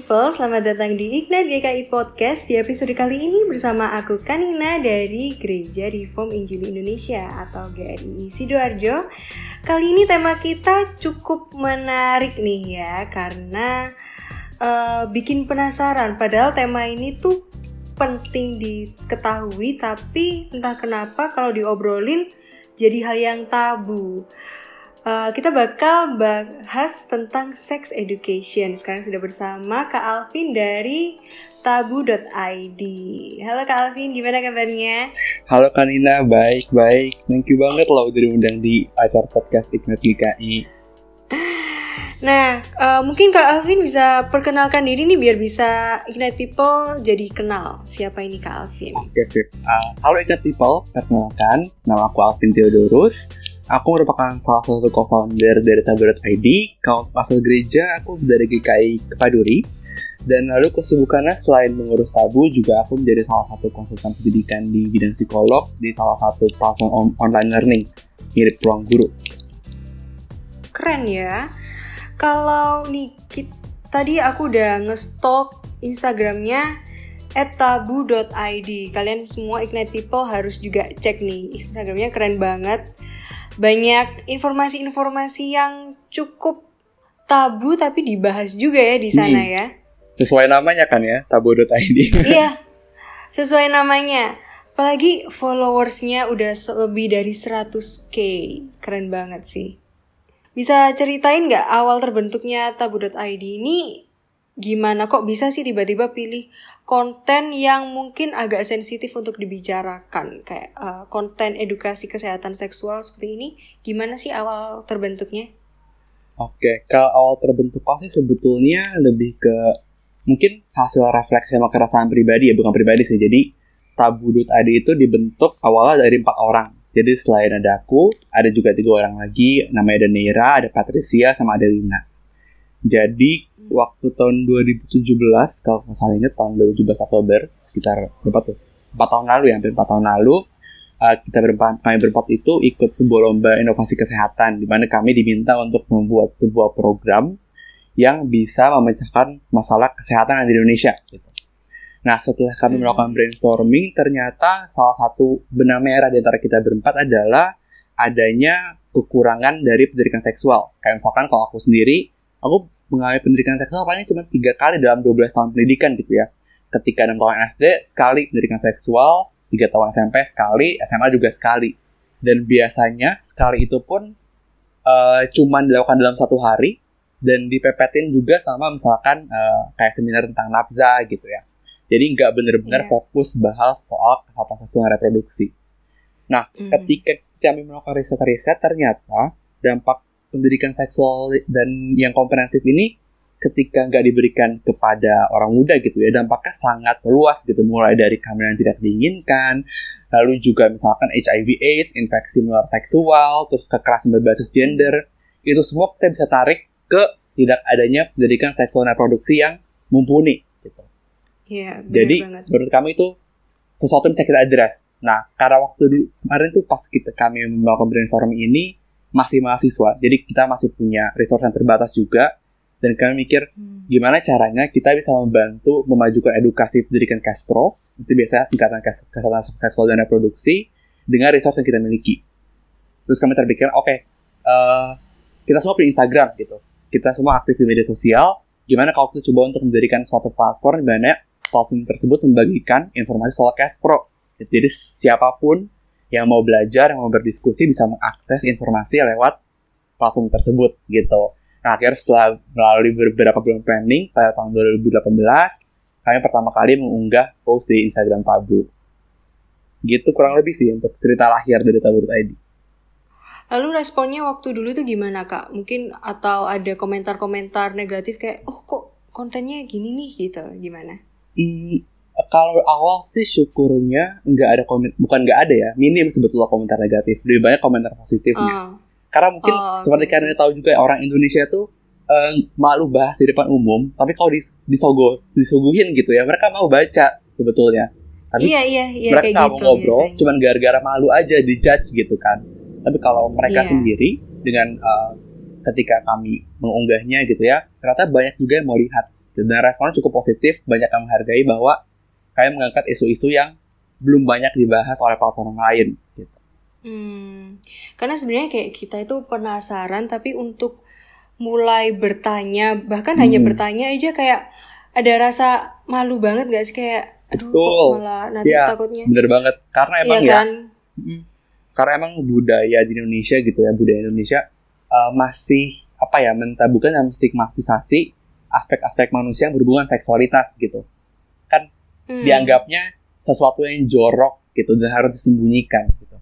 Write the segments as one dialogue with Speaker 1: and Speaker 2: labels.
Speaker 1: People, selamat datang di Ignite GKI Podcast. Di episode kali ini bersama aku Kanina dari Gereja Reform Injili Indonesia atau GRI Sidoarjo. Kali ini tema kita cukup menarik nih ya Karena uh, bikin penasaran. Padahal tema ini tuh penting diketahui Tapi entah kenapa kalau diobrolin jadi hal yang tabu Uh, kita bakal bahas tentang sex education. Sekarang sudah bersama Kak Alvin dari tabu.id. Halo Kak Alvin, gimana kabarnya?
Speaker 2: Halo Kak Nina, baik, baik. Thank you banget loh udah diundang di acara podcast Ignat GKI.
Speaker 1: Nah, uh, mungkin Kak Alvin bisa perkenalkan diri nih biar bisa Ignite People jadi kenal siapa ini Kak Alvin.
Speaker 2: Oke, okay, uh, halo Ignite People, perkenalkan, nama aku Alvin Theodorus Aku merupakan salah satu co-founder dari Tabu.id. Kalau masuk gereja, aku dari GKI Kepaduri. Dan lalu kesibukannya selain mengurus tabu, juga aku menjadi salah satu konsultan pendidikan di bidang psikolog di salah satu platform on online learning, mirip ruang guru.
Speaker 1: Keren ya. Kalau nih, tadi aku udah ngestok Instagramnya tabu.id. Kalian semua Ignite People harus juga cek nih Instagramnya keren banget banyak informasi-informasi yang cukup tabu tapi dibahas juga ya di sana hmm. ya.
Speaker 2: Sesuai namanya kan ya, tabu.id.
Speaker 1: iya, sesuai namanya. Apalagi followersnya udah lebih dari 100k. Keren banget sih. Bisa ceritain nggak awal terbentuknya tabu.id ini gimana? Kok bisa sih tiba-tiba pilih konten yang mungkin agak sensitif untuk dibicarakan? Kayak uh, konten edukasi kesehatan seksual seperti ini gimana sih awal terbentuknya?
Speaker 2: Oke, kalau awal terbentuk pasti sebetulnya lebih ke mungkin hasil refleksi sama keresahan pribadi ya bukan pribadi sih. Jadi tabu.id itu dibentuk awalnya dari empat orang. Jadi selain ada aku ada juga tiga orang lagi namanya ada Neira ada Patricia sama ada Lina jadi waktu tahun 2017 kalau nggak salah ingat tahun 2017 Oktober sekitar berapa tuh? 4 tahun lalu ya, hampir 4 tahun lalu uh, kita berempat kami berempat itu ikut sebuah lomba inovasi kesehatan di mana kami diminta untuk membuat sebuah program yang bisa memecahkan masalah kesehatan di Indonesia gitu. Nah, setelah kami hmm. melakukan brainstorming, ternyata salah satu benang merah di antara kita berempat adalah adanya kekurangan dari pendidikan seksual. Kayak misalkan kalau aku sendiri, aku mengalami pendidikan seksual paling cuma tiga kali dalam 12 tahun pendidikan gitu ya. Ketika enam tahun SD sekali pendidikan seksual, tiga tahun SMP sekali, SMA juga sekali. Dan biasanya sekali itu pun uh, cuma dilakukan dalam satu hari dan dipepetin juga sama misalkan uh, kayak seminar tentang nafza gitu ya. Jadi nggak benar-benar yeah. fokus bahas soal kesehatan seksual reproduksi. Nah, mm. ketika kami melakukan riset-riset ternyata dampak pendidikan seksual dan yang komprehensif ini ketika nggak diberikan kepada orang muda gitu ya dampaknya sangat luas gitu mulai dari kehamilan tidak diinginkan lalu juga misalkan HIV AIDS infeksi menular seksual terus kekerasan berbasis gender itu semua kita bisa tarik ke tidak adanya pendidikan seksual reproduksi yang mumpuni gitu.
Speaker 1: Iya,
Speaker 2: Jadi
Speaker 1: banget.
Speaker 2: menurut kami itu sesuatu yang bisa kita address. Nah, karena waktu di, kemarin tuh pas kita kami melakukan brainstorming ini, masih mahasiswa, jadi kita masih punya resource yang terbatas juga. Dan kami mikir hmm. gimana caranya kita bisa membantu memajukan edukasi pendidikan Pro, itu biasanya tingkatan kesehatan seksual dan reproduksi dengan resource yang kita miliki. Terus kami terpikir, oke, okay, uh, eh, kita semua punya Instagram gitu, kita semua aktif di media sosial. Gimana kalau kita coba untuk mendirikan suatu platform di mana platform tersebut membagikan informasi soal Pro. Jadi siapa pun yang mau belajar, yang mau berdiskusi bisa mengakses informasi lewat platform tersebut gitu. Nah, akhirnya setelah melalui beberapa bulan planning pada tahun 2018, kami pertama kali mengunggah post di Instagram Tabu. Gitu kurang lebih sih untuk cerita lahir dari Tabu.id.
Speaker 1: Lalu responnya waktu dulu tuh gimana kak? Mungkin atau ada komentar-komentar negatif kayak, oh kok kontennya gini nih gitu, gimana?
Speaker 2: Hmm, kalau awal sih syukurnya nggak ada komen bukan nggak ada ya minim sebetulnya komentar negatif lebih banyak komentar positifnya uh. karena mungkin oh, seperti okay. kalian tahu juga orang Indonesia tuh uh, malu bahas di depan umum tapi kalau di, disogo disuguhin gitu ya mereka mau baca sebetulnya tapi
Speaker 1: iya, iya, iya,
Speaker 2: mereka mau gitu, ngobrol biasanya. cuman gara-gara malu aja dijudge gitu kan tapi kalau mereka yeah. sendiri dengan uh, ketika kami mengunggahnya gitu ya ternyata banyak juga yang mau lihat Dan responnya cukup positif, banyak yang menghargai bahwa kayak mengangkat isu-isu yang belum banyak dibahas oleh platform lain. Gitu.
Speaker 1: Hmm, karena sebenarnya kayak kita itu penasaran, tapi untuk mulai bertanya, bahkan hmm. hanya bertanya aja kayak ada rasa malu banget gak sih kayak, aduh Betul. kok malah nanti ya, takutnya.
Speaker 2: Bener banget, karena iya emang iya kan? ya, karena emang budaya di Indonesia gitu ya, budaya Indonesia uh, masih apa ya mentabukan dan stigmatisasi aspek-aspek manusia yang berhubungan seksualitas gitu hmm. dianggapnya sesuatu yang jorok gitu dan harus disembunyikan gitu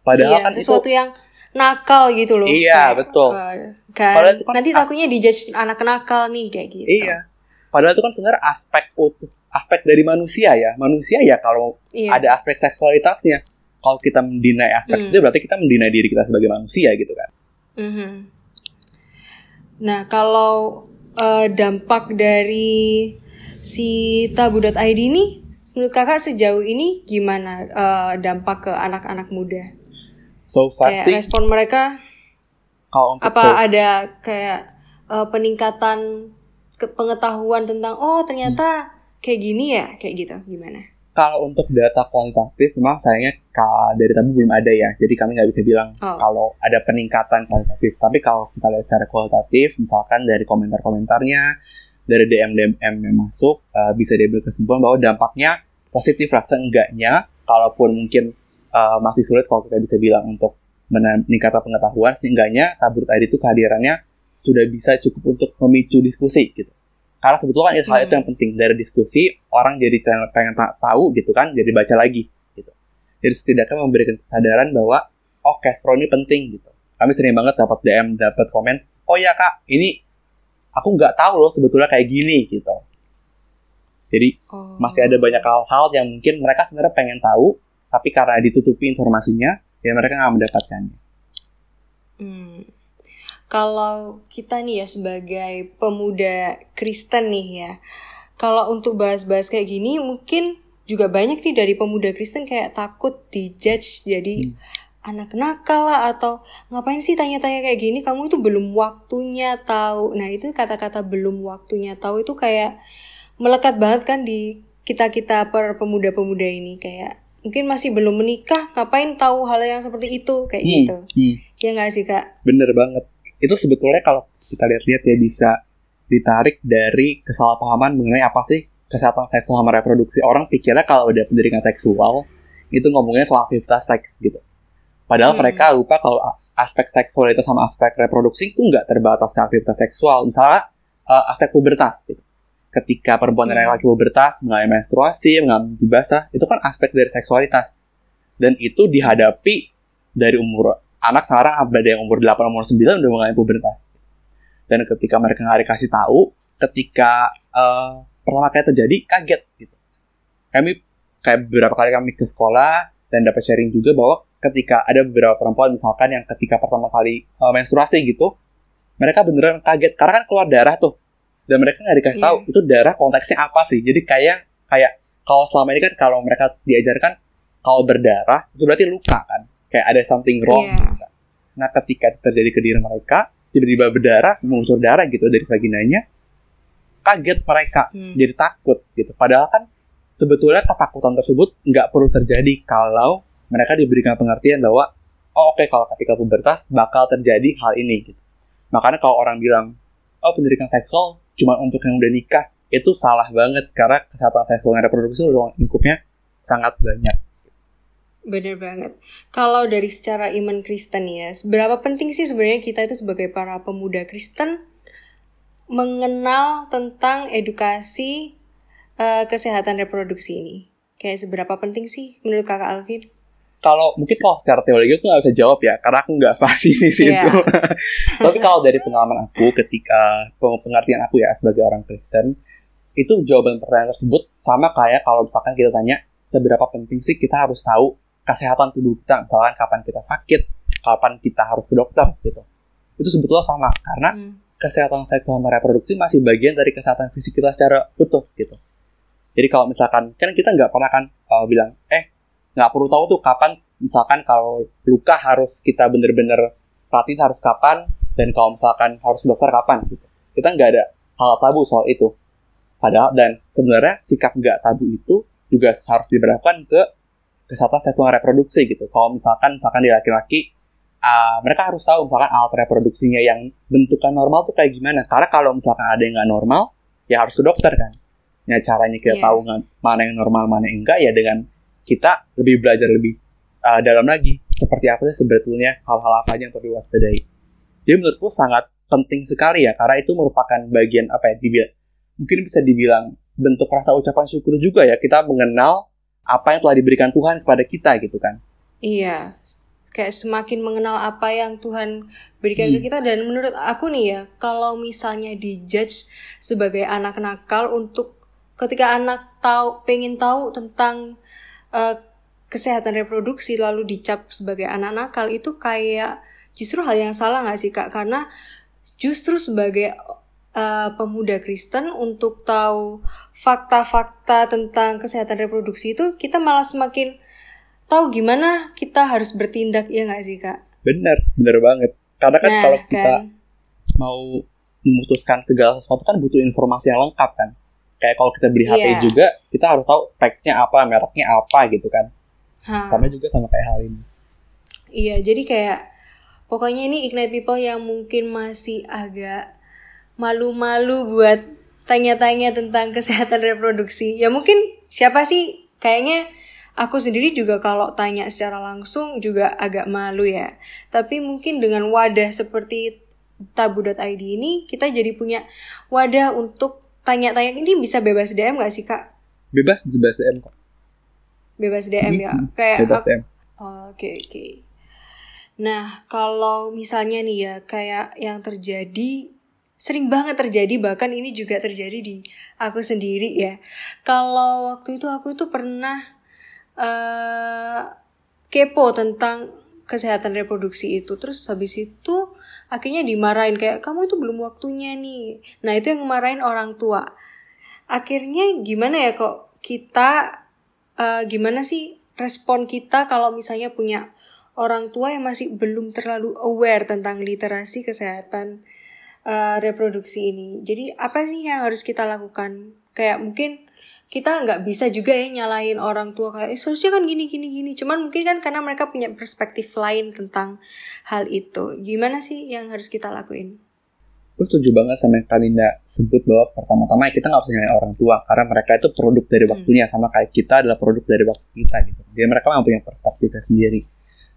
Speaker 1: padahal iya, kan sesuatu itu, yang nakal gitu loh
Speaker 2: iya kayak, betul
Speaker 1: uh, kan padahal itu kan nanti takutnya dijudge anak nakal nih kayak gitu
Speaker 2: iya padahal itu kan sebenarnya aspek utuh aspek dari manusia ya manusia ya kalau iya. ada aspek seksualitasnya kalau kita mendinai aspek hmm. itu berarti kita mendinai diri kita sebagai manusia gitu kan mm -hmm.
Speaker 1: Nah, kalau uh, dampak dari si tabu.id ini, menurut kakak sejauh ini gimana uh, dampak ke anak-anak muda?
Speaker 2: So far
Speaker 1: kayak respon mereka, kalau apa so ada kayak uh, peningkatan ke pengetahuan tentang oh ternyata hmm. kayak gini ya, kayak gitu, gimana?
Speaker 2: kalau untuk data kualitatif memang sayangnya dari tadi belum ada ya jadi kami nggak bisa bilang oh. kalau ada peningkatan kualitatif tapi kalau kita lihat secara kualitatif misalkan dari komentar-komentarnya dari DM DM yang masuk uh, bisa diambil kesimpulan bahwa dampaknya positif lah seenggaknya kalaupun mungkin uh, masih sulit kalau kita bisa bilang untuk meningkatkan pengetahuan seenggaknya tabur tadi itu kehadirannya sudah bisa cukup untuk memicu diskusi gitu. Karena sebetulnya kan hal itu yang hmm. penting. Dari diskusi orang jadi pengen tahu gitu kan jadi baca lagi gitu. Jadi setidaknya memberikan kesadaran bahwa oh cash flow ini penting gitu. Kami sering banget dapat DM dapat komen oh ya kak ini aku nggak tahu loh sebetulnya kayak gini gitu jadi oh. masih ada banyak hal-hal yang mungkin mereka sebenarnya pengen tahu tapi karena ditutupi informasinya ya mereka nggak mendapatkannya
Speaker 1: hmm kalau kita nih ya sebagai pemuda Kristen nih ya, kalau untuk bahas-bahas kayak gini mungkin juga banyak nih dari pemuda Kristen kayak takut dijudge jadi hmm. Anak nakal lah atau ngapain sih tanya-tanya kayak gini kamu itu belum waktunya tahu. Nah, itu kata-kata belum waktunya tahu itu kayak melekat banget kan di kita-kita per pemuda-pemuda ini kayak mungkin masih belum menikah ngapain tahu hal yang seperti itu kayak hmm, gitu. Hmm. Ya nggak sih, Kak?
Speaker 2: Bener banget itu sebetulnya kalau kita lihat-lihat ya bisa ditarik dari kesalahpahaman mengenai apa sih kesehatan seksual sama reproduksi orang pikirnya kalau udah pendidikan seksual itu ngomongnya soal aktivitas seks gitu padahal hmm. mereka lupa kalau aspek seksual itu sama aspek reproduksi itu nggak terbatas ke aktivitas seksual. Misalnya uh, aspek pubertas gitu. Ketika perempuan dan hmm. laki pubertas mengalami menstruasi mengalami basah itu kan aspek dari seksualitas. Dan itu dihadapi dari umur anak sekarang ada yang umur 8 umur 9 udah mengalami pubertas. Dan ketika mereka nggak dikasih tahu ketika uh, pertama kali terjadi kaget gitu. Kami kayak beberapa kali kami ke sekolah dan dapat sharing juga bahwa ketika ada beberapa perempuan misalkan yang ketika pertama kali uh, menstruasi gitu mereka beneran kaget karena kan keluar darah tuh dan mereka nggak dikasih yeah. tahu itu darah konteksnya apa sih jadi kayak kayak kalau selama ini kan kalau mereka diajarkan kalau berdarah itu berarti luka kan kayak ada something wrong. Yeah. Nah, ketika terjadi ke diri mereka, tiba-tiba berdarah, mengucur darah gitu dari vaginanya, kaget mereka, hmm. jadi takut gitu. Padahal kan sebetulnya ketakutan tersebut nggak perlu terjadi kalau mereka diberikan pengertian bahwa oh oke okay, kalau ketika pubertas bakal terjadi hal ini gitu. Makanya kalau orang bilang oh pendidikan seksual cuma untuk yang udah nikah itu salah banget karena kesehatan seksual dan reproduksi ruang lingkupnya sangat banyak.
Speaker 1: Bener banget. Kalau dari secara iman Kristen ya, seberapa penting sih sebenarnya kita itu sebagai para pemuda Kristen mengenal tentang edukasi uh, kesehatan reproduksi ini? Kayak seberapa penting sih menurut kakak Alvin?
Speaker 2: Kalau mungkin kalau secara teologi aku nggak bisa jawab ya, karena aku nggak pasti di situ. Yeah. Tapi kalau dari pengalaman aku ketika pengertian aku ya sebagai orang Kristen, itu jawaban pertanyaan tersebut sama kayak kalau misalkan kita tanya seberapa penting sih kita harus tahu kesehatan tubuh kita misalkan kapan kita sakit kapan kita harus ke dokter gitu itu sebetulnya sama karena hmm. kesehatan seksual dan reproduksi masih bagian dari kesehatan fisik kita secara utuh gitu jadi kalau misalkan kan kita nggak pernah kan uh, bilang eh nggak perlu tahu tuh kapan misalkan kalau luka harus kita bener-bener perhatiin harus kapan dan kalau misalkan harus dokter kapan gitu kita nggak ada hal tabu soal itu Padahal dan sebenarnya sikap nggak tabu itu juga harus diberlakukan ke kesehatan seksual reproduksi gitu. Kalau misalkan misalkan di laki-laki uh, mereka harus tahu misalkan alat reproduksinya yang bentukan normal tuh kayak gimana. Karena kalau misalkan ada yang nggak normal, ya harus ke dokter kan. Ya caranya kita yeah. tahu mana yang normal mana yang enggak ya dengan kita lebih belajar lebih uh, dalam lagi seperti apa sih sebetulnya hal-hal apa aja yang perlu diwaspadai. Jadi menurutku sangat penting sekali ya karena itu merupakan bagian apa ya dibilang mungkin bisa dibilang bentuk rasa ucapan syukur juga ya kita mengenal apa yang telah diberikan Tuhan kepada kita gitu kan.
Speaker 1: Iya, kayak semakin mengenal apa yang Tuhan berikan hmm. ke kita dan menurut aku nih ya kalau misalnya dijudge sebagai anak nakal untuk ketika anak tahu pengen tahu tentang uh, kesehatan reproduksi lalu dicap sebagai anak nakal itu kayak justru hal yang salah nggak sih kak karena justru sebagai uh, pemuda Kristen untuk tahu fakta-fakta tentang kesehatan reproduksi itu kita malah semakin tahu gimana kita harus bertindak ya nggak sih kak?
Speaker 2: Bener, bener banget. Karena kan nah, kalau kita kan. mau memutuskan segala sesuatu kan butuh informasi yang lengkap kan. Kayak kalau kita beli HP yeah. juga, kita harus tahu speknya apa, mereknya apa gitu kan. Ha. Sama juga sama kayak hal ini.
Speaker 1: Iya, jadi kayak pokoknya ini Ignite People yang mungkin masih agak malu-malu buat tanya-tanya tentang kesehatan reproduksi. Ya mungkin siapa sih kayaknya aku sendiri juga kalau tanya secara langsung juga agak malu ya. Tapi mungkin dengan wadah seperti tabu.id ini kita jadi punya wadah untuk tanya-tanya ini bisa bebas DM gak sih kak?
Speaker 2: Bebas, bebas DM kok.
Speaker 1: Bebas DM ya. Kayak bebas DM. Oke oh, oke. Okay, okay. Nah kalau misalnya nih ya kayak yang terjadi sering banget terjadi bahkan ini juga terjadi di aku sendiri ya kalau waktu itu aku itu pernah uh, kepo tentang kesehatan reproduksi itu terus habis itu akhirnya dimarahin kayak kamu itu belum waktunya nih nah itu yang marahin orang tua akhirnya gimana ya kok kita uh, gimana sih respon kita kalau misalnya punya orang tua yang masih belum terlalu aware tentang literasi kesehatan uh, reproduksi ini. Jadi apa sih yang harus kita lakukan? Kayak mungkin kita nggak bisa juga ya nyalain orang tua kayak eh, seharusnya kan gini gini gini. Cuman mungkin kan karena mereka punya perspektif lain tentang hal itu. Gimana sih yang harus kita lakuin?
Speaker 2: Gue setuju banget sama yang Kalinda sebut bahwa pertama-tama ya kita nggak usah nyalain orang tua karena mereka itu produk dari hmm. waktunya hmm. sama kayak kita adalah produk dari waktu kita gitu. Jadi mereka memang punya perspektifnya sendiri.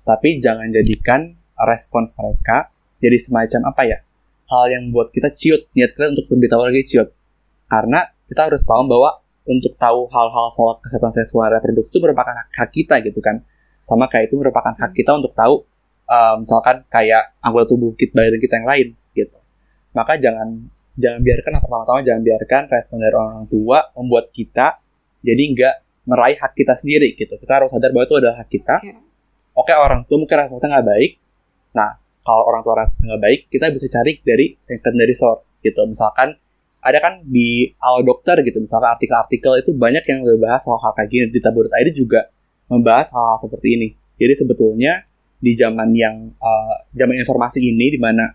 Speaker 2: Tapi jangan jadikan respons mereka jadi semacam apa ya hal yang buat kita ciut niat kita untuk lebih tahu lagi ciut karena kita harus paham bahwa untuk tahu hal-hal soal kesehatan seksual reproduksi itu merupakan hak, hak kita gitu kan. Sama kayak itu merupakan hak kita untuk tahu uh, misalkan kayak anggota tubuh kita badan kita yang lain gitu. Maka jangan jangan biarkan pertama-tama jangan biarkan respon dari orang tua membuat kita jadi nggak meraih hak kita sendiri gitu. Kita harus sadar bahwa itu adalah hak kita. Yeah. oke orang tua mungkin rasanya nggak baik. Nah kalau orang tua nggak baik kita bisa cari dari secondary source gitu. Misalkan ada kan di awal dokter gitu misalkan artikel-artikel itu banyak yang membahas hal-hal kayak gini di tabur.id juga membahas hal-hal seperti ini jadi sebetulnya di zaman yang uh, zaman informasi ini di mana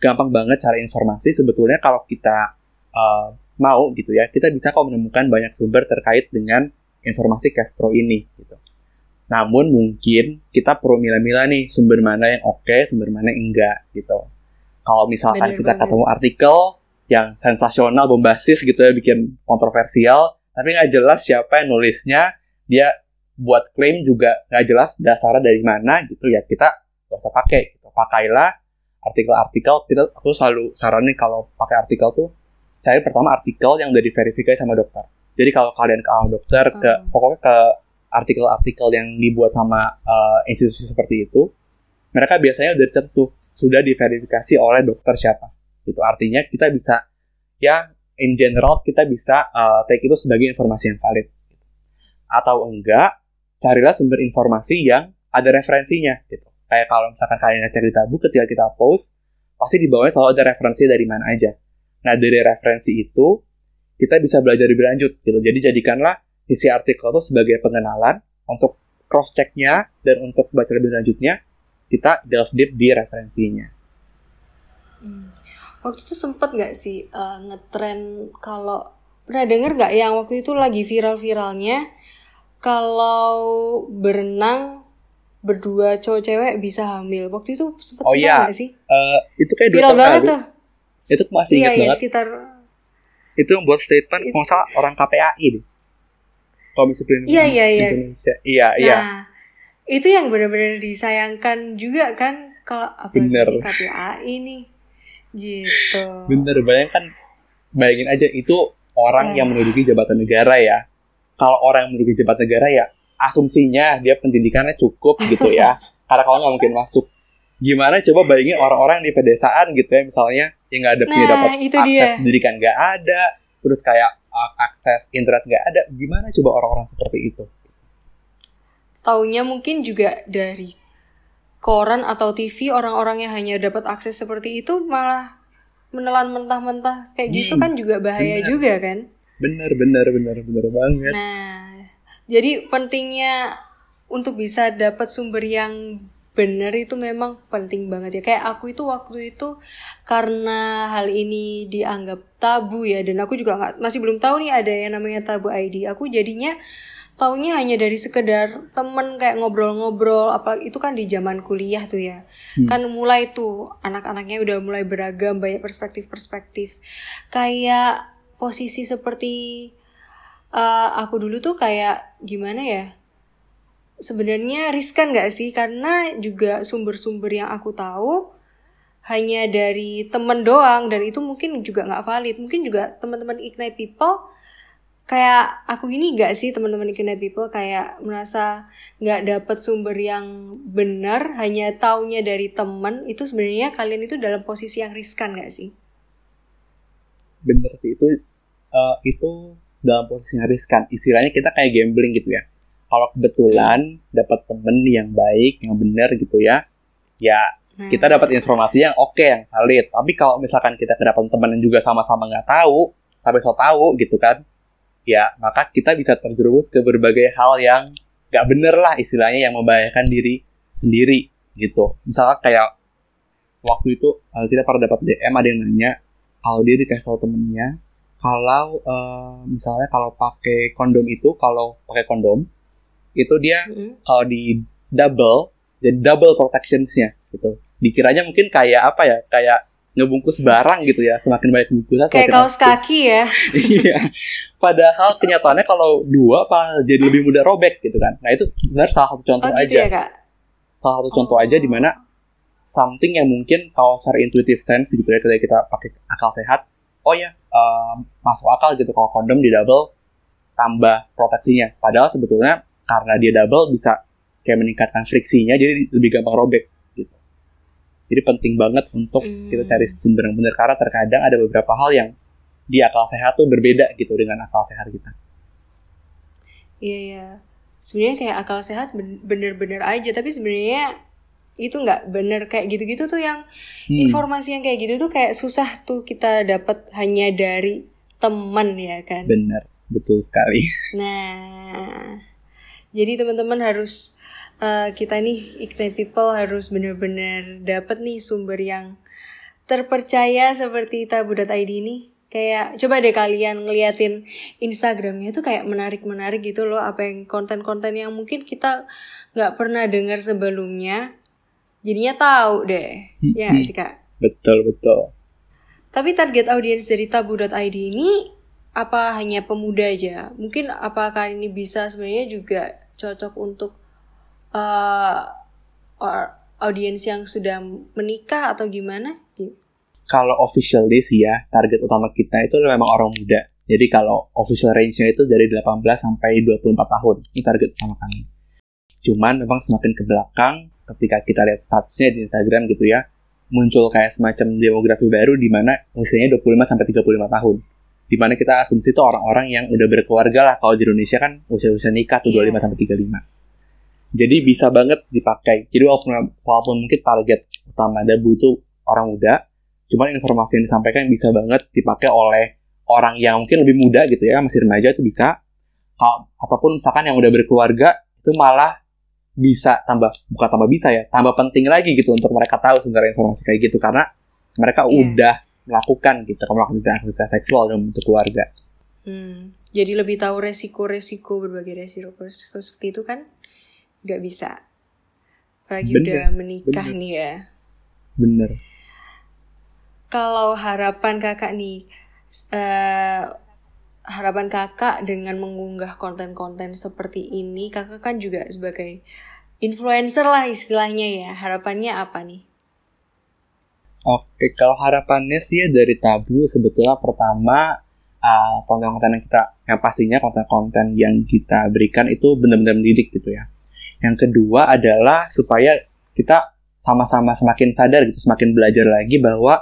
Speaker 2: gampang banget cari informasi sebetulnya kalau kita uh, mau gitu ya kita bisa kok menemukan banyak sumber terkait dengan informasi Castro ini gitu namun mungkin kita perlu mila-mila nih sumber mana yang oke, okay, sumber mana yang enggak gitu. Kalau misalkan Bener kita banget. ketemu artikel yang sensasional, bombastis gitu ya, bikin kontroversial, tapi nggak jelas siapa yang nulisnya, dia buat klaim juga nggak jelas dasarnya dari mana gitu ya kita gak usah pakai gitu. Pakailah artikel-artikel kita aku selalu saranin kalau pakai artikel tuh cari pertama artikel yang udah diverifikasi sama dokter. Jadi kalau kalian ke dokter ke oh. pokoknya ke artikel-artikel yang dibuat sama uh, institusi seperti itu, mereka biasanya udah tentu sudah diverifikasi oleh dokter siapa. Itu artinya kita bisa ya in general kita bisa uh, take itu sebagai informasi yang valid. Atau enggak, carilah sumber informasi yang ada referensinya gitu. Kayak kalau misalkan kalian di tabu ketika kita post, pasti di bawahnya selalu ada referensi dari mana aja. Nah, dari referensi itu kita bisa belajar lebih lanjut gitu. Jadi jadikanlah isi artikel itu sebagai pengenalan untuk cross checknya dan untuk baca lebih lanjutnya kita delve deep di referensinya.
Speaker 1: Hmm. Waktu itu sempet nggak sih uh, ngetren kalau pernah denger nggak yang waktu itu lagi viral-viralnya kalau berenang berdua cowok cewek bisa hamil waktu itu sempat
Speaker 2: Oh, iya.
Speaker 1: nggak sih
Speaker 2: Eh, itu kayak
Speaker 1: viral banget
Speaker 2: lalu.
Speaker 1: tuh
Speaker 2: Itu masih
Speaker 1: iya
Speaker 2: ingat
Speaker 1: iya
Speaker 2: banget.
Speaker 1: sekitar
Speaker 2: Itu yang buat statement
Speaker 1: It-
Speaker 2: kalau salah orang KPAI deh. Komisi Perlindungan
Speaker 1: Iya, iya, iya.
Speaker 2: Indonesia. Iya, iya.
Speaker 1: Nah, itu yang benar-benar disayangkan juga kan kalau di KPAI nih. Gitu.
Speaker 2: Bener, bayangkan bayangin aja itu orang
Speaker 1: Eh.
Speaker 2: yang menduduki jabatan negara ya. Kalau orang yang menduduki jabatan negara ya asumsinya dia pendidikannya cukup gitu ya. Karena kalau nggak mungkin masuk. Gimana coba bayangin orang-orang di pedesaan gitu ya misalnya yang nggak ada punya
Speaker 1: Nah,
Speaker 2: dapat
Speaker 1: itu
Speaker 2: akses
Speaker 1: dia.
Speaker 2: pendidikan nggak ada, terus kayak uh, akses internet nggak ada. Gimana coba orang-orang seperti itu?
Speaker 1: Taunya mungkin juga dari koran atau TV orang-orang yang hanya dapat akses seperti itu malah menelan mentah-mentah kayak gitu
Speaker 2: Hmm,
Speaker 1: kan juga bahaya
Speaker 2: bener.
Speaker 1: juga kan.
Speaker 2: Bener, bener, bener, bener banget.
Speaker 1: Nah, jadi pentingnya untuk bisa dapat sumber yang benar itu memang penting banget ya. Kayak aku itu waktu itu karena hal ini dianggap tabu ya dan aku juga nggak masih belum tahu nih ada yang namanya tabu ID. Aku jadinya taunya hanya dari sekedar temen kayak ngobrol-ngobrol apa itu kan di zaman kuliah tuh ya.
Speaker 2: Hmm.
Speaker 1: Kan mulai tuh anak-anaknya udah mulai beragam banyak perspektif-perspektif. Kayak posisi seperti eh, aku dulu tuh kayak gimana ya? Sebenarnya riskan gak sih? Karena juga sumber-sumber yang aku tahu hanya dari temen doang dan itu mungkin juga nggak valid. Mungkin juga teman-teman Ignite People kayak aku ini gak sih teman-teman Ignite People kayak merasa nggak dapet sumber yang benar hanya taunya dari temen itu sebenarnya kalian itu dalam posisi yang riskan gak sih?
Speaker 2: bener sih itu eh, itu dalam posisi yang riskan. Istilahnya kita kayak gambling gitu ya. Kalau kebetulan dapat temen yang baik yang bener gitu ya ya
Speaker 1: Nah,
Speaker 2: kita dapat informasi yang oke yang valid. Tapi kalau misalkan kita kedapatan teman yang juga sama-sama nggak tahu tapi so tahu gitu kan ya maka kita bisa terjerumus ke berbagai hal yang nggak bener lah istilahnya yang membahayakan diri sendiri gitu misalnya kayak waktu itu eh, kita pernah dapat DM ada yang nanya kalau dia dikasih tahu temennya kalau eh, misalnya kalau pakai kondom itu kalau pakai kondom itu dia
Speaker 1: mm-mm.
Speaker 2: kalau di double jadi double protectionsnya gitu dikiranya mungkin kayak apa ya kayak ngebungkus barang gitu ya semakin banyak bungkusan
Speaker 1: kayak kaos
Speaker 2: asik.
Speaker 1: kaki ya.
Speaker 2: iya padahal kenyataannya kalau dua apa jadi lebih mudah robek gitu kan nah itu sebenarnya salah satu contoh
Speaker 1: Oh gitu
Speaker 2: aja
Speaker 1: ya kak.
Speaker 2: salah satu contoh
Speaker 1: Oh.
Speaker 2: aja di mana something yang mungkin kalau secara intuitive sense gitu ya ketika kita pakai akal sehat oh ya eh, masuk akal gitu kalau kondom di double tambah proteksinya padahal sebetulnya karena dia double bisa kayak meningkatkan friksinya jadi lebih gampang robek jadi penting banget untuk
Speaker 1: Hmm.
Speaker 2: kita cari sumber yang benar. Karena terkadang ada beberapa hal yang di akal sehat tuh berbeda gitu dengan akal sehat kita.
Speaker 1: Iya ya. Sebenarnya kayak akal sehat ben- bener-bener aja. Tapi sebenarnya itu nggak bener kayak gitu-gitu tuh yang
Speaker 2: Hmm,
Speaker 1: informasi yang kayak gitu tuh kayak susah tuh kita dapat hanya dari teman ya kan.
Speaker 2: benar. Betul sekali.
Speaker 1: Nah, jadi teman-teman harus eh, kita nih Ignite People harus bener-bener dapat nih sumber yang terpercaya seperti tabu.id ini. Kayak coba deh kalian ngeliatin Instagramnya tuh kayak menarik-menarik gitu loh apa yang konten-konten yang mungkin kita nggak pernah dengar sebelumnya. Jadinya tahu deh. Ya sih kak.
Speaker 2: betul betul
Speaker 1: Tapi target audiens dari tabu.id ini apa hanya pemuda aja? Mungkin apakah ini bisa sebenarnya juga cocok untuk eh, or- audiens yang sudah menikah atau gimana?
Speaker 2: kalau officially sih ya, target utama kita itu memang orang muda. Jadi kalau official range-nya itu dari 18 sampai 24 tahun. Ini target utama kami. Cuman memang semakin ke belakang, ketika kita lihat statusnya di Instagram gitu ya, muncul kayak semacam demografi baru di mana usianya 25 sampai 35 tahun. Di mana kita asumsi itu orang-orang yang udah berkeluarga lah. Kalau di Indonesia kan usia-usia nikah tuh
Speaker 1: Iya.
Speaker 2: 25 sampai 35. Jadi bisa banget dipakai. Jadi walaupun, walaupun mungkin target utama Dabu itu orang muda, cuman informasi yang disampaikan bisa banget dipakai oleh orang yang mungkin lebih muda gitu ya, masih remaja itu bisa. Kalau- Ataupun misalkan yang udah berkeluarga itu malah bisa tambah bukan tambah bisa ya, tambah penting lagi gitu untuk mereka tahu sebenarnya informasi kayak gitu karena mereka
Speaker 1: Iya.
Speaker 2: udah melakukan gitu, melakukan aktivitas seksual dalam bentuk keluarga.
Speaker 1: Hmm. Jadi lebih tahu resiko-resiko berbagai resiko, resiko seperti itu kan nggak bisa. Apalagi
Speaker 2: Bener,
Speaker 1: udah menikah
Speaker 2: bener.
Speaker 1: nih ya.
Speaker 2: Bener.
Speaker 1: Kalau harapan kakak nih, eh, harapan kakak dengan mengunggah konten-konten seperti ini, kakak kan juga sebagai influencer lah istilahnya ya. Harapannya apa nih?
Speaker 2: Oke, kalau harapannya sih ya dari tabu sebetulnya pertama uh, konten-konten yang kita yang pastinya konten-konten yang kita berikan itu benar-benar mendidik gitu ya. Yang kedua adalah supaya kita sama-sama semakin sadar gitu, semakin belajar lagi bahwa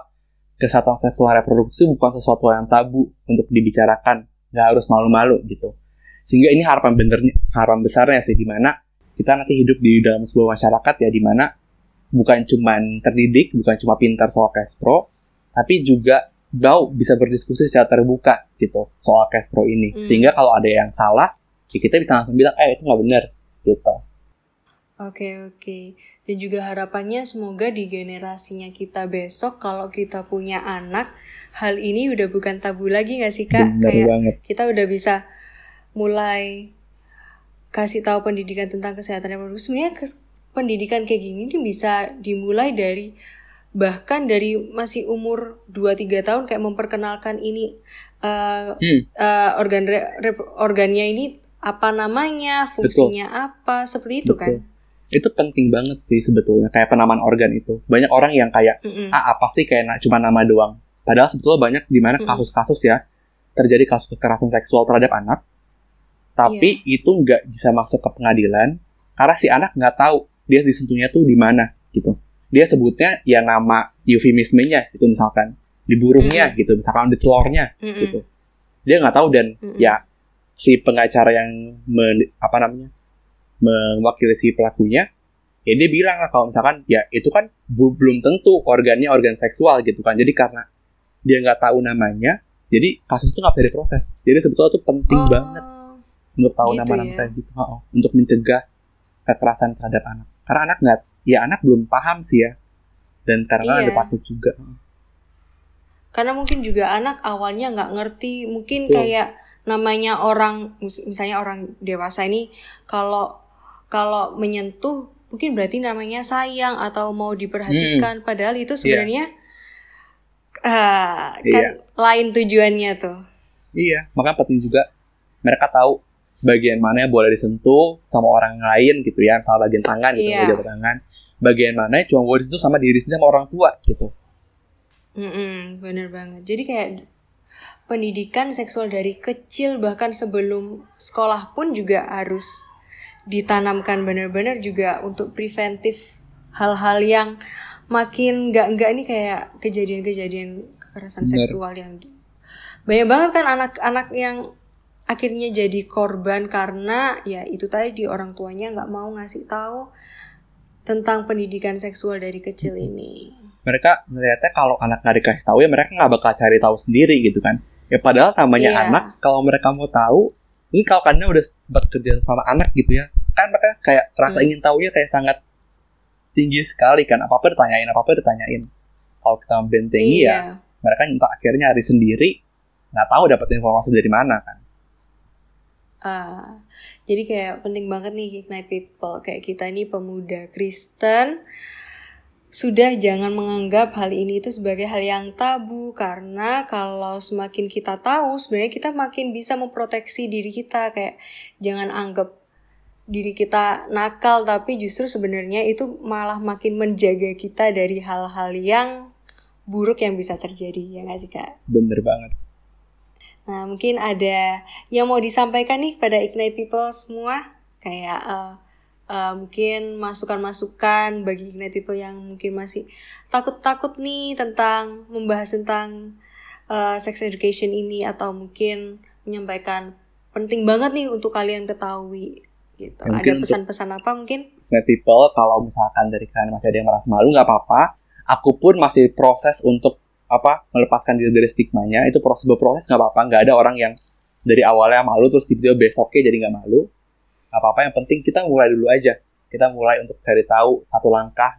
Speaker 2: kesehatan seksual reproduksi bukan sesuatu yang tabu untuk dibicarakan, nggak harus malu-malu gitu. Sehingga ini harapan benernya, harapan besarnya sih di mana kita nanti hidup di dalam sebuah masyarakat ya di mana bukan cuma terdidik, bukan cuma pintar soal cash pro, tapi juga mau bisa berdiskusi secara terbuka gitu soal cash pro ini.
Speaker 1: Hmm.
Speaker 2: Sehingga kalau ada yang salah, ya kita bisa langsung bilang, eh itu nggak benar gitu.
Speaker 1: Oke oke. Dan juga harapannya semoga di generasinya kita besok kalau kita punya anak, hal ini udah bukan tabu lagi gak sih kak?
Speaker 2: Bener
Speaker 1: Kayak
Speaker 2: banget.
Speaker 1: kita udah bisa mulai kasih tahu pendidikan tentang kesehatan reproduksi. Sebenarnya kes- pendidikan kayak gini ini bisa dimulai dari bahkan dari masih umur 2-3 tahun kayak memperkenalkan ini eh,
Speaker 2: Hmm,
Speaker 1: eh, organ re- organnya ini apa namanya, fungsinya apa, seperti itu kan?
Speaker 2: Itu penting banget sih sebetulnya kayak penamaan organ itu. Banyak orang yang kayak
Speaker 1: Mm-mm.
Speaker 2: ah apa sih kayak cuma nama doang. Padahal sebetulnya banyak di mana kasus-kasus ya terjadi kasus kekerasan seksual terhadap anak, tapi
Speaker 1: Iya.
Speaker 2: itu nggak bisa masuk ke pengadilan karena si anak nggak tahu dia disentuhnya tuh di mana gitu. Dia sebutnya ya nama eufemismenya itu misalkan di burungnya gitu, misalkan di telurnya
Speaker 1: Mm-mm.
Speaker 2: gitu. Dia nggak tahu dan
Speaker 1: Mm-mm.
Speaker 2: ya si pengacara yang men- apa namanya mewakili si pelakunya ya dia bilang lah kalau misalkan ya itu kan belum tentu organnya organ seksual gitu kan jadi karena dia nggak tahu namanya jadi kasus itu nggak bisa diproses jadi sebetulnya itu penting
Speaker 1: Oh,
Speaker 2: banget untuk tahu
Speaker 1: gitu
Speaker 2: nama-nama
Speaker 1: ya.
Speaker 2: gitu Oh, untuk mencegah kekerasan terhadap anak karena anak nggak ya anak belum paham sih ya dan karena
Speaker 1: Iya.
Speaker 2: ada takut juga
Speaker 1: Karena mungkin juga anak awalnya nggak ngerti, mungkin
Speaker 2: Betul.
Speaker 1: kayak namanya orang, mis- misalnya orang dewasa ini kalau kalau menyentuh mungkin berarti namanya sayang atau mau diperhatikan,
Speaker 2: Hmm.
Speaker 1: padahal itu
Speaker 2: Iya.
Speaker 1: sebenarnya ah, kan lain tujuannya tuh.
Speaker 2: Iya, makanya penting juga mereka tahu bagian mana yang boleh disentuh sama orang lain gitu ya, misalnya bagian tangan gitu,
Speaker 1: Iya.
Speaker 2: bagian tangan. Bagian mana yang cuma boleh disentuh sama diri sendiri sama orang tua gitu.
Speaker 1: Mm-mm, bener banget. Jadi kayak pendidikan seksual dari kecil bahkan sebelum sekolah pun juga harus ditanamkan benar-benar juga untuk preventif hal-hal yang makin nggak nggak ini kayak kejadian-kejadian kekerasan
Speaker 2: Bener.
Speaker 1: seksual yang banyak banget kan anak-anak yang akhirnya jadi korban karena ya itu tadi orang tuanya nggak mau ngasih tahu tentang pendidikan seksual dari kecil ini.
Speaker 2: Mereka melihatnya kalau anak nggak dikasih tahu ya mereka nggak bakal cari tahu sendiri gitu kan. Ya padahal namanya
Speaker 1: Iya.
Speaker 2: anak, kalau mereka mau tahu, ini kalau karena udah sempat kerja sama anak gitu ya, kan mereka kayak rasa
Speaker 1: Hmm.
Speaker 2: ingin tahunya kayak sangat tinggi sekali kan. Apa-apa ditanyain, apa-apa ditanyain. Kalau kita membentengi ya,
Speaker 1: Iya.
Speaker 2: mereka minta akhirnya hari sendiri nggak tahu dapat informasi dari mana kan
Speaker 1: Ah, jadi kayak penting banget nih Ignite People kayak kita ini pemuda Kristen sudah jangan menganggap hal ini itu sebagai hal yang tabu. Karena kalau semakin kita tahu sebenarnya kita makin bisa memproteksi diri kita. Kayak jangan anggap diri kita nakal tapi justru sebenarnya itu malah makin menjaga kita dari hal-hal yang buruk yang bisa terjadi. Ya nggak sih kak?
Speaker 2: bener banget.
Speaker 1: Nah, mungkin ada yang mau disampaikan nih pada Ignite People semua, kayak eh, eh, mungkin masukan-masukan bagi Ignite People yang mungkin masih takut-takut nih tentang membahas tentang eh, sex education ini atau mungkin menyampaikan penting banget nih untuk kalian ketahui gitu.
Speaker 2: Ya,
Speaker 1: ada
Speaker 2: mungkin untuk-
Speaker 1: pesan-pesan apa mungkin?
Speaker 2: People kalau misalkan dari kalian masih ada yang merasa malu nggak apa-apa aku pun masih proses untuk apa melepaskan diri dari stigmanya itu proses berproses nggak apa-apa nggak ada orang yang dari awalnya malu terus tiba-tiba besoknya jadi nggak malu nggak apa-apa yang penting kita mulai dulu aja kita mulai untuk cari tahu satu langkah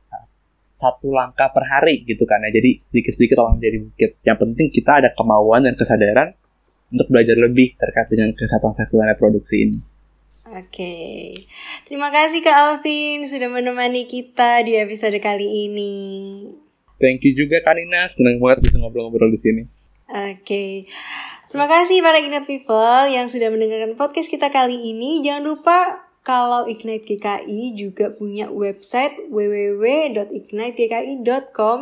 Speaker 2: satu langkah per hari gitu kan ya jadi sedikit-sedikit orang jadi bukit yang penting kita ada kemauan dan kesadaran untuk belajar lebih terkait dengan kesehatan seksual reproduksi ini.
Speaker 1: Oke, terima kasih Kak Alvin sudah menemani kita di episode kali ini.
Speaker 2: Thank you juga Kanina, senang banget bisa ngobrol-ngobrol di sini.
Speaker 1: Oke, terima kasih para Ignite People yang sudah mendengarkan podcast kita kali ini. Jangan lupa kalau Ignite GKI juga punya website www.ignitegki.com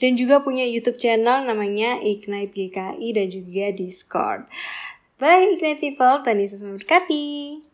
Speaker 1: dan juga punya YouTube channel namanya Ignite GKI dan juga Discord. Bye Ignite People, Tuhan Yesus memberkati.